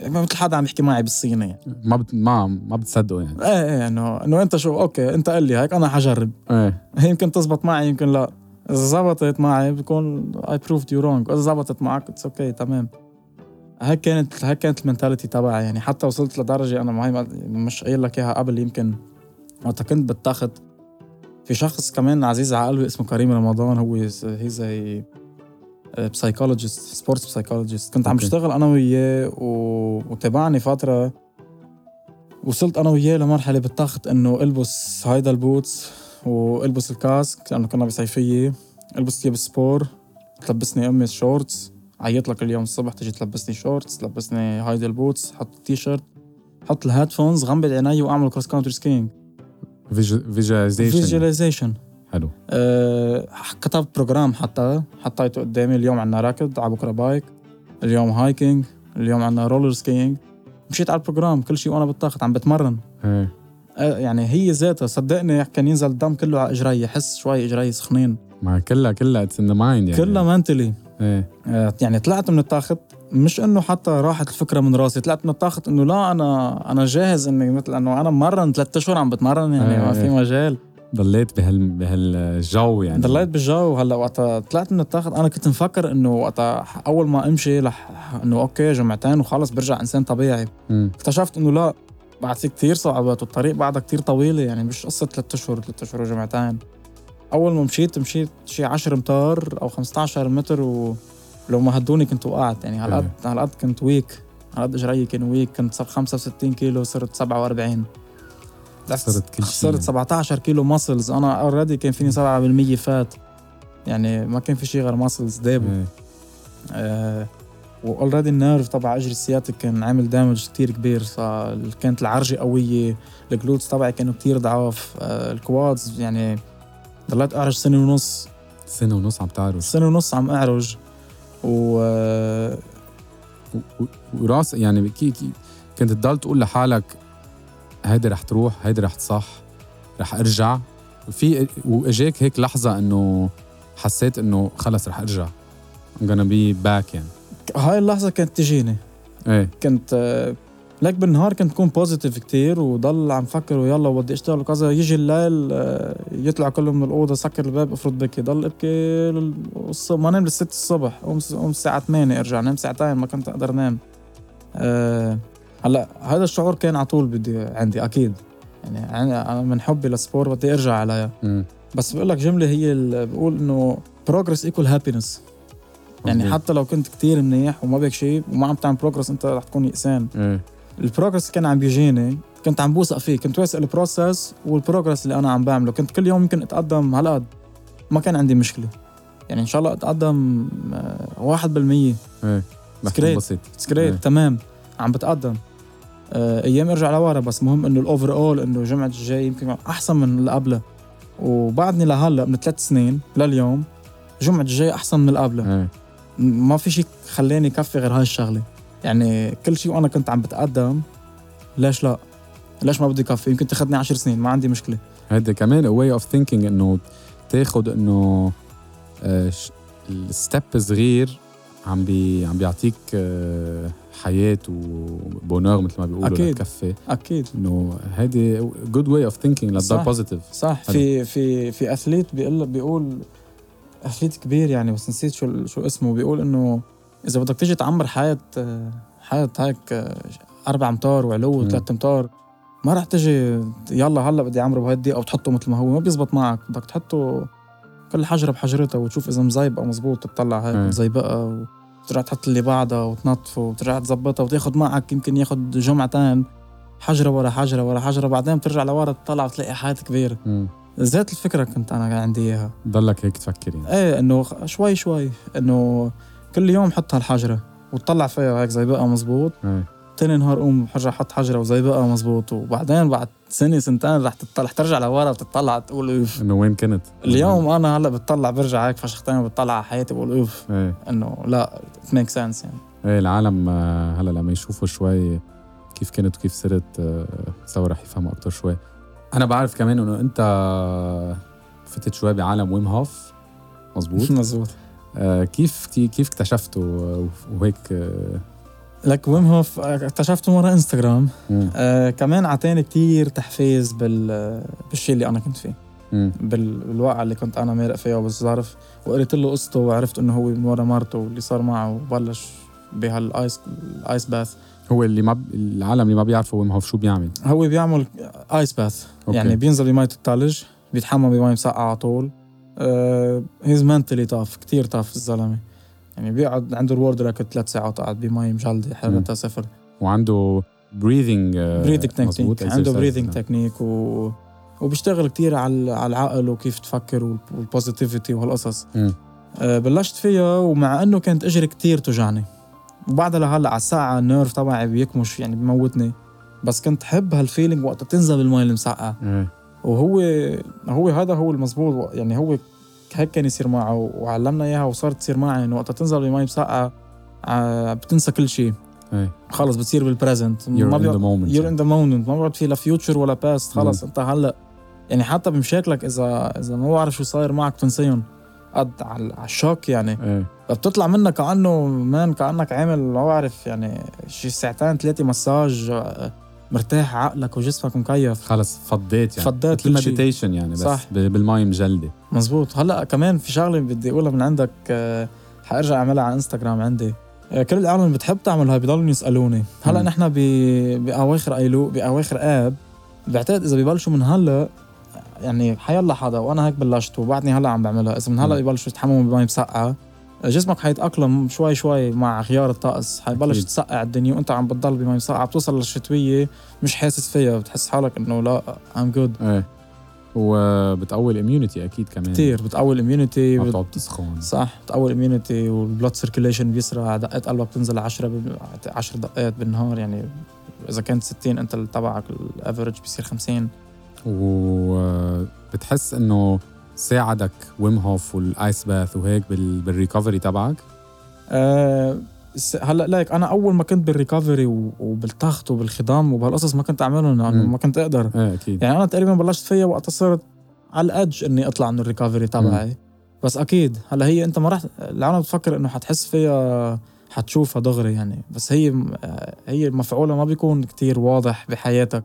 مثل حدا عم يحكي معي بالصيني. يعني. ما بت... ما ما بتصدقوا يعني. إيه إيه إنه إنه أنت شو okay أنت قل لي هيك أنا حجرب. إيه. يمكن تزبط معي يمكن لا. إذا زبطت معي بكون I proved you wrong إذا زبطت معك it's okay تمام. هيك كانت هيك كانت ال mentality تبعي. يعني حتى وصلت لدرجة أنا معي مش قايل لك إياها قبل يمكن وقت كنت بالتخت في شخص كمان عزيز على قلبي اسمه كريم رمضان. هو هي زي psychologist sports psychologist كنت عم. بشتغل أنا وياه. وتابعني فترة. وصلت أنا وياه لمرحلة بالتخت إنه ألبس هيدا ال boots وألبس ال casque لأنه كنا بصيفية. ألبس ثياب sport تلبسني امي shorts. عيط لك اليوم الصبح تجي تلبسني shorts تلبسني هيدا ال boots حط تي شيرت حط ال headphones غمض عيني وأعمل cross country skiing visualization visualization حلو. أه كتبت program حتى حطيته قدامي اليوم عنا ركض على بكرة bike اليوم hiking اليوم عنا roller skiing مشيت على ال program كل شيء وأنا بالتخت عم بتمرن. إيه. آه، يعني هي ذاتها صدقني كان ينزل الدم كله على إجري حس شوي إجري سخنين. ما كلها كلها it's in the mind يعني. كلها mentally إيه. يعني طلعت من التاخت مش إنه حتى راحت الفكرة من راسي طلعت من التاخت إنه لا أنا أنا جاهز إني مثل إنه أنا مرن ثلاث أشهر عم بتمرن يعني ما في إيه. مجال. ضليت بهال بهالجو يعني. ضليت بالجو هلا وقتها طلعت من التاخت أنا كنت مفكر إنه وقتها أول ما أمشي رح إنه okay جمعتين وخلص برجع إنسان طبيعي. مم. اكتشفت إنه لا بعد في كثير صعوبات والطريق بعدها كثير طويلة يعني مش قصة ثلاث أشهر ثلاث أشهر وجمعتين. أول ما مشيت مشيت شي 10 أمتار أو 15 متر ولو ما هدوني كنت وقعت. يعني هالقد هالقد كنت weak هالقد إجري كان weak كنت صار 65 كيلو صرت 47 خسرت كل شيء. خسرت 17 كيلو muscles أنا already كان فيني 7% fat يعني ما كان في شيء غير muscles دابوا إيه. آه و already ال nerve تبع أجري ال sciatic كان عامل damage كتير كبير. كانت العرجة قوية ال glutes تبعي كانوا كتير ضعاف. آه، ال quads يعني ضليت أعرج سنة ونص. سنة ونص عم تعرج. سنة ونص عم أعرج. و وراس يعني كي كي كنت تضل تقول لحالك هيدي رح تروح هيدي رح تصح رح أرجع. في واجاك هيك لحظة إنه حسيت إنه خلص رح أرجع. I'm gonna be back يعني. هاي اللحظة كانت تجيني. إيه. كنت لك بالنهار كنت كون positive كتير وضل عم فكر ويلا بدي اشتغل وكذا. يجي الليل آه، يطلع كله من الأوضة سكر الباب افرط بكي. ضل أبكي ما نام للست الصبح. قوم قوم الساعة 8 أرجع نام ساعتين ما كنت أقدر نام أه هلأ هذا الشعور كان على طول بدي عندي أكيد. يعني أنا من حبي لل sport بدي أرجع عليها. بس بقول لك جملة هي بقول إنه progress equal happiness يعني حتى لو كنت كتير منيح وما بك شيء وما عم تعمل progress أنت رح تكون يئسان ال progress كان عم بيجيني كنت عم بوثق فيه كنت واثق ال process وال progress اللي أنا عم بعمله. كنت كل يوم يمكن أتقدم هالقد ما كان عندي مشكلة. يعني إن شاء الله أتقدم 1% إيه secret secret تمام. عم بتقدم. آه، أيام ارجع لورا بس مهم إنه ال overall إنه جمعه الجاي يمكن أحسن من اللي قبله وبعدني لهلأ من ثلاث سنين لليوم جمعه الجاي أحسن من اللي قبله إيه. ما في شيء خلاني كفي غير هاي الشغلة. يعني كل شيء وأنا كنت عم بتقدم ليش لا؟ ليش ما بدي كفي؟ يمكن تاخذني عشر سنين ما عندي مشكلة. هيدا كمان way of thinking إنه تاخذ إنه ال step صغير عم بي عم بيعطيك آه، حياة و fr bonheur مثل ما بيقولوا أكيد. لتكفي. أكيد. إنه هيدي good way of thinking لتضل positive صح. في في في athlete بيقول بيقول athlete كبير يعني بس نسيت شو شو اسمه بيقول إنه إذا بدك تيجي تعمر حياة حياة هيك أربع أمتار وعلو وثلاث أمتار ما رح تجي يلا هلأ بدي أعمره بهالدقيقه أو تحطه مثل ما هو ما بيزبط معك بدك تحطه كل حجرة بحجرتها وتشوف إذا مزيبقه مزبوط تطلع هيك مزيبقة وترجع تحط اللي بعدها وتنظفه وترجع تظبطها وتاخذ معك يمكن ياخذ جمعتين حجرة ورا حجرة ورا حجرة بعدين بترجع لورا تطلع وتلاقي حياة كبيرة. ذات الفكرة كنت أنا عندي إياها. ضلك هيك تفكر يعني. إيه إنه شوي شوي إنه كل يوم حط هالحجره وتطلع فيها هيك زي بقى مزبوط. إيه. تاني نهار قوم حجر أحط حجرة وزي بقى مزبوط. وبعدين بعد سنة سنتين رح تطلع ترجع لورا وتطلع تقول أوف. إنه وين كنت؟ اليوم أنا هلأ بتطلع برجع هيك فشختين بتطلع على حياتي بقول أوف. إيه. إنه لا ميك سنس يعني. إيه العالم آه، هلأ لما يشوفوا شوي كيف كنت وكيف صرت آه، سوا رح يفهموا أكثر شوي. أنا بعرف كمان إنه أنت فتت شوي بعالم ويم هوف مزبوط؟ مزبوط. كيف كيف اكتشفته وهيك آه لك ويم هوف اكتشفته مرة انستغرام آه كمان عطاني كتير تحفيز بال بالشيء اللي أنا كنت فيه. بال... بالواقع اللي كنت أنا مارق فيها وبالظرف. وقريت له قصته وعرفت إنه هو من ورا مرته واللي صار معه وبلش بهالايس الايس باث هو اللي ما ب... العالم اللي ما بيعرفوا ويم هوف شو بيعمل؟ هو بيعمل ice bath okay. يعني بينزل بمية الثلج بيتحمم بمي مسقعة على طول. he's mentally tough كثير tough الزلمة. يعني بيقعد عنده الورد لك ثلاث ساعات قاعد بمي مجلده حرارتها صفر. وعنده بريذنج بريذنج تكنيك عنده بريذنج تكنيك و... وبيشتغل كثير على على العقل وكيف تفكر وال positivity وهالقصص أه بلشت فيها ومع إنه كانت أجري كثير توجعني. وبعدها لهلأ على الساعة ال nerve تبعي بيكمش يعني بموتني. بس كنت حب هال feeling وقت تنزل بالمي المسقعة. وهو هو هذا هو المزبوط يعني هو هيك كان يصير معه وعلمنا إياها وصارت تصير معي انه وقت تنزل بمي مسقعه آه، بتنسى كل شيء. خلص بتصير بال present ما بي... you're in the moment ما بيقعد في لا future ولا past خلص انت هلا. يعني حتى بمشاكلك اذا إذا ما بعرف شو صاير معك بتنسيهم قد على ال shock يعني. إيه. فبتطلع منك كانه مان كأنك عامل ما بعرف يعني شي ساعتين ثلاثة مساج مرتاح عقلك وجسمك مكيف. خلص فضيت يعني. فضيت مثل meditation يعني بس صح. بالماي مجلدة. مزبوط هلأ كمان في شغلة بدي أقولها من عندك آه، حأرجع أعملها على إنستغرام عندي. آه، كل العالم اللي بتحب تعمل هاي بضلوا يسألوني. هلأ نحن بأواخر ايلو بأواخر آب بعتقد إذا ببلشوا من هلأ يعني حيلا حدا وأنا هيك بلشت وبعدني هلأ عم بعملها. إذا من هلأ يبلشوا يتحمموا بمي مسقعه جسمك حيتأقلم شوي شوي مع غيار الطقس. حيبلش تسقع الدنيا وأنت عم بتضل بمي مسقعه بتوصل للشتوية مش حاسس فيها. بتحس حالك إنه لا I'm good إيه. وبتقوي ال immunity أكيد كمان. كثير بتقوي ال immunity. ما بتقعد تسخن صح. بتقوي ال immunity وال blood circulation بيسرع. دقات قلبك بتنزل 10 10 دقات بالنهار. يعني إذا كانت 60 أنت تبعك ال average بيصير 50 وبتحس إنه ساعدك ويم هوف وال ice bath وهيك بال... بال recovery تبعك؟ أه هلأ like أنا أول ما كنت بال recovery وبالتخت وبالخضام وبهالقصص ما كنت أعملهم لأنه ما كنت أقدر. إيه أكيد. يعني أنا تقريبا بلشت فيها وقت صرت على ال edge إني أطلع من ال recovery تبعي. بس أكيد هلأ هي أنت ما راح العالم بتفكر إنه حتحس فيها حتشوفها دغري يعني. بس هي هي مفعولها ما بيكون كتير واضح بحياتك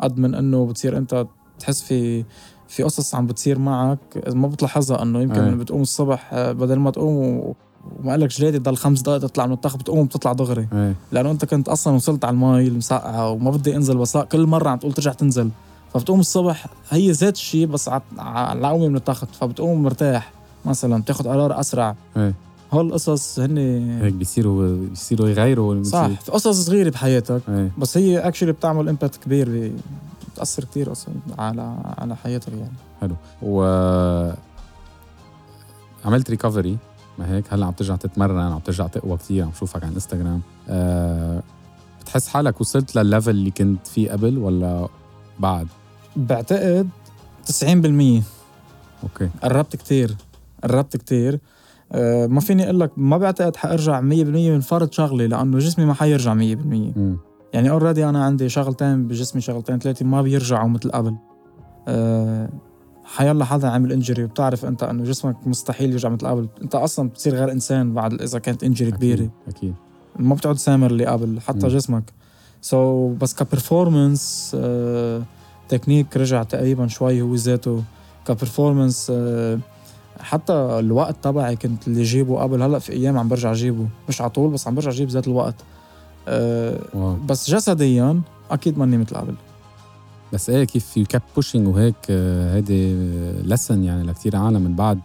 قد من إنه بتصير أنت تحس في في قصص عم بتصير معك ما بتلاحظها إنه يمكن أيه. بتقوم الصبح آه، بدل ما تقوم وما قالك جليدي ضل خمس دقائق تطلع من الطخ بتقوم بتطلع دغري أيه. لأنه أنت كنت أصلا وصلت على المي المسقعه وما بدي أنزل بس كل مرة عم تقول ترجع تنزل فبتقوم الصبح هي ذات الشيء بس على العومه من التخت فبتقوم مرتاح مثلا بتاخذ قرار أسرع أيه. هول القصص هن هيك بيصيروا بيصيروا يغيروا صح في قصص صغيرة بحياتك أيه. بس هي actually بتعمل impact كبير بتأثر كثير أصلا على على حياتك يعني. حلو. و عملت recovery ما هيك؟ هلأ عم ترجع تتمرن عم ترجع تقوى كثير عم شوفك على انستغرام أه بتحس حالك وصلت للل level اللي كنت فيه قبل ولا بعد؟ بعتقد 90% okay. قربت كثير قربت كثير أه ما فيني أقول لك ما بعتقد حأرجع 100% من فرض شغلي لأنه جسمي ما حيرجع 100% م. يعني already أنا عندي شغلتين بجسمي شغلتين ثلاثة ما بيرجعوا مثل قبل. أه حيلا حدا عمل injury وبتعرف أنت إنه جسمك مستحيل يرجع مثل قبل. أنت أصلا بتصير غير إنسان بعد إذا كانت injury كبيرة. أكيد. ما بتعود سامر اللي قبل حتى م. جسمك. so, بس ك performance آه تكنيك رجع تقريبا شوي هو ذاته. ك performance آه حتى الوقت تبعي كنت اللي جيبه قبل. هلأ في أيام عم برجع جيبه. مش على طول بس عم برجع جيب ذات الوقت. آه بس جسديا أكيد ماني مثل قبل بس إيه كيف you keep pushing وهيك هيدي lesson يعني لكثير عالم من بعد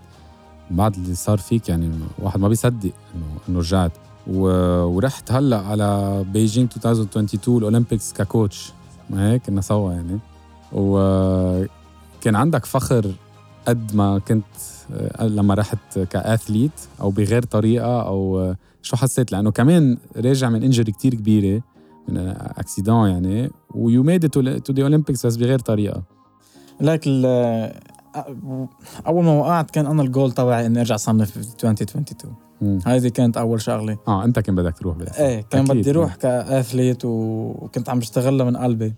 من بعد اللي صار فيك. يعني واحد ما بيصدق إنه إنه رجعت. ورحت هلأ على بيجينج 2022 ال Olympics ك coach. ما هيك؟ كنا سوا يعني. وكان عندك فخر قد ما كنت لما رحت ك athlete أو بغير طريقة أو شو حسيت؟ لأنه كمان راجع من injury كتير كبيرة من fr accident يعني و you made it to the Olympics بس بغير طريقة. لك أول ما وقعت كان أنا الجول تبعي إني أرجع صنف في 2022 هذه كانت أول شغلة. آه أنت كان بدك تروح بالأساس. إيه كان أكيد. بدي أروح ك athlete وكنت عم بشتغلها من قلبي.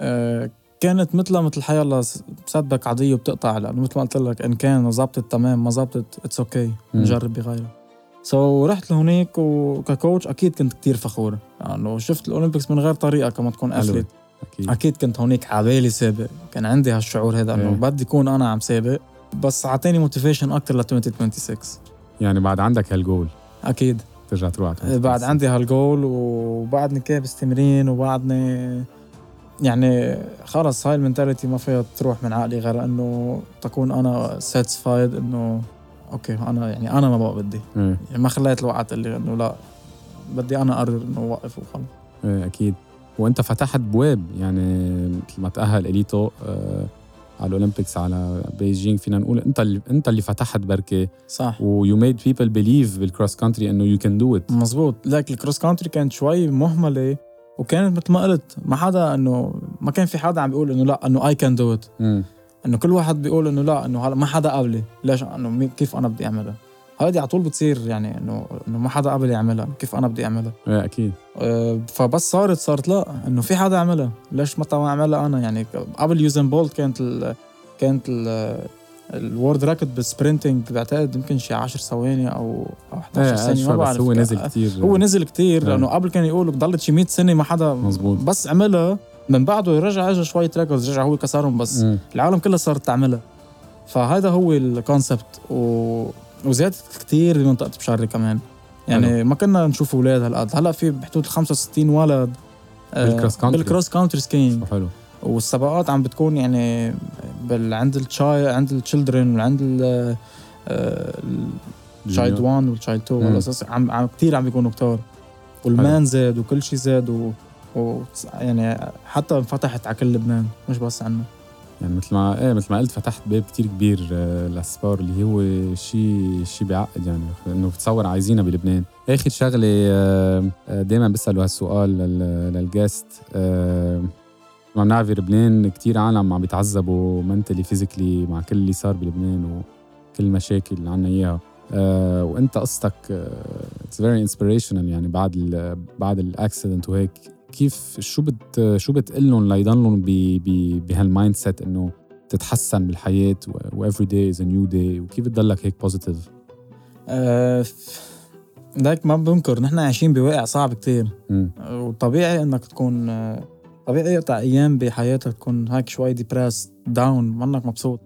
آه كانت مثلها مثل حي الله بصدق عادية وبتقطع لأنه مثل ما قلت لك إن كان ظبطت تمام ما ظبطت it's okay نجرب بغيرها. so, رحت لهونيك وك coach أكيد كنت كتير فخور. لأنه يعني شفت ال Olympics من غير طريقة كما تكون athlete. أكيد. أكيد كنت هونيك عبالي سابق. كان عندي هالشعور هذا إنه إيه. بدي اكون أنا عم سابق. بس أعطيني motivation أكثر ل 2026 يعني بعد عندك هالجول. أكيد. ترجع تروح على بعد عندي هالجول وبعدني كابس تمرين وبعدني يعني خلص هاي ال mentality ما فيها تروح من عقلي غير إنه تكون أنا satisfied إنه okay أنا يعني أنا ما بقى بدي. يعني ما خليت الوقت اللي إنه لا بدي أنا أقرر إنه اوقف وخلص. إيه أكيد. وأنت فتحت بواب يعني مثل ما تأهل إليتو آه على ال Olympics على بيجينج فينا نقول أنت اللي أنت اللي فتحت بركة. صح. و you made people believe بال cross country إنه you can do it مزبوط لك ال cross country كانت شوي مهملة وكانت مثل ما قلت ما حدا إنه ما كان في حدا عم بيقول إنه لا إنه I can do it إنه كل واحد بيقول إنه لا إنه هلا ما حدا قبلي. ليش؟ إنه كيف أنا بدي أعملها؟ هذه على طول بتصير يعني إنه إنه ما حدا قبل يعملها كيف أنا بدي أعملها؟ إيه أكيد. أه فبس صارت صارت لا إنه في حدا عملها ليش متى ما أعملها أنا؟ يعني قبل Usain Bolt كانت ال كانت ال ال world record بال sprinting بعتقد يمكن شي 10 ثواني أو أو 11 إيه ثانية ما بعرف. هو نزل كثير هو نزل كثير إيه. لأنه قبل كان يقولوا ضلت شي 100 سنه ما حدا مزبوط. بس عملها. من بعده رجع اجى شوية records رجع هو كسرهم بس. م. العالم كلها صارت تعملها. فهذا هو ال concept و... وزادت كثير بمنطقه بشري كمان. يعني حلو. ما كنا نشوف أولاد هالقد. هلأ في بحدود 65 ولد بال cross country بال cross country skiing حلو. والسباقات عم بتكون يعني بال عند ال chi عند ال children وعند ال ال child 1 وال child 2 والأساس عم, عم كثير عم بيكونوا كتار. وال men زاد وكل شيء زاد و... و يعني حتى انفتحت على كل لبنان مش بس عنا. يعني مثل ما إيه مثل ما قلت فتحت باب كتير كبير آه، لل sport اللي هو شيء شيء بيعقد يعني إنه بتصور عايزينها بلبنان. آخر شغلة آه، آه، دائما بسألوا هالسؤال لل- لل guest ما بنعرف بلبنان كتير عالم عم بيتعذبوا mentally physically مع كل اللي صار بلبنان وكل المشاكل اللي عنا إياها. وأنت قصتك it's very inspirational يعني بعد ال بعد ال accident وهيك. كيف شو بت شو بتقول لهم ليضلهم بهال mindset إنه تتحسن بالحياة و every day is new day وكيف بتضلك هيك positive آه، ليك ما بنكر نحن عايشين بواقع صعب كتير. وطبيعي إنك تكون طبيعي يقطع أيام بحياتك تكون هيك شوي depressed down منك مبسوط.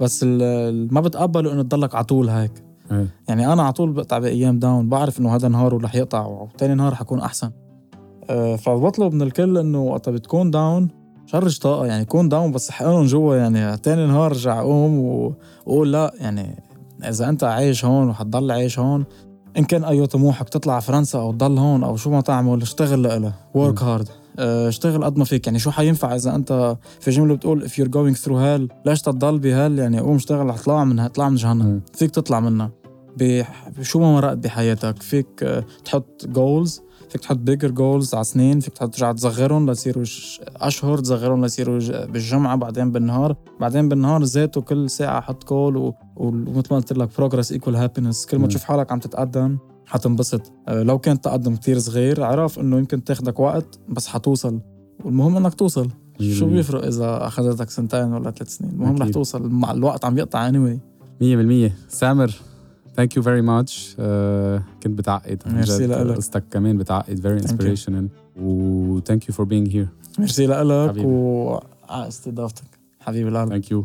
بس ما بتقبلوا إنه تضلك على طول هيك. إيه. يعني أنا على طول بقطع بأيام down بعرف إنه هذا نهار رح يقطع وتاني نهار حكون أحسن. فبطلب من الكل إنه وقت بتكون down. charge طاقة يعني كون down بس حقنهم جوا يعني تاني نهار ارجع أقوم و- وأقول لا يعني إذا أنت عايش هون وحتضل عايش هون إن كان أي طموحك تطلع فرنسا أو تضل هون أو شو ما تعمل اشتغل لإلها work. hard اشتغل قد ما فيك. يعني شو حينفع إذا أنت في جملة بتقول if you're going through hell ليش تضل بال hell؟ يعني قوم اشتغل حتطلع منها اطلع من جهنم. فيك تطلع منها. بشو ما مرقت بحياتك؟ فيك آه، تحط goals فيك تحط bigger goals على سنين فيك تحط ترجع تصغرهم ليصيروا أشهر تصغرهم ليصيروا بالجمعة بعدين بالنهار. بعدين بالنهار ذاته كل ساعة حط جول و- ومثل ما قلت لك progress equal happiness كل ما. تشوف حالك عم تتقدم حتنبسط. آه، لو كان تقدم كتير صغير عرف إنه يمكن تاخدك وقت بس حتوصل. والمهم إنك توصل. شو بيفرق إذا أخذتك سنتين ولا ثلاث سنين؟ المهم رح. توصل. مع الوقت عم يقطع anyway. مية بالمية. سامر. thank you very much كنت بتعقد. ميرسي. لإلك. قصتك كمان بتعقد. very. inspirational و thank you for being here merci لك. وعلى استضافتك. حبيبي القلب thank you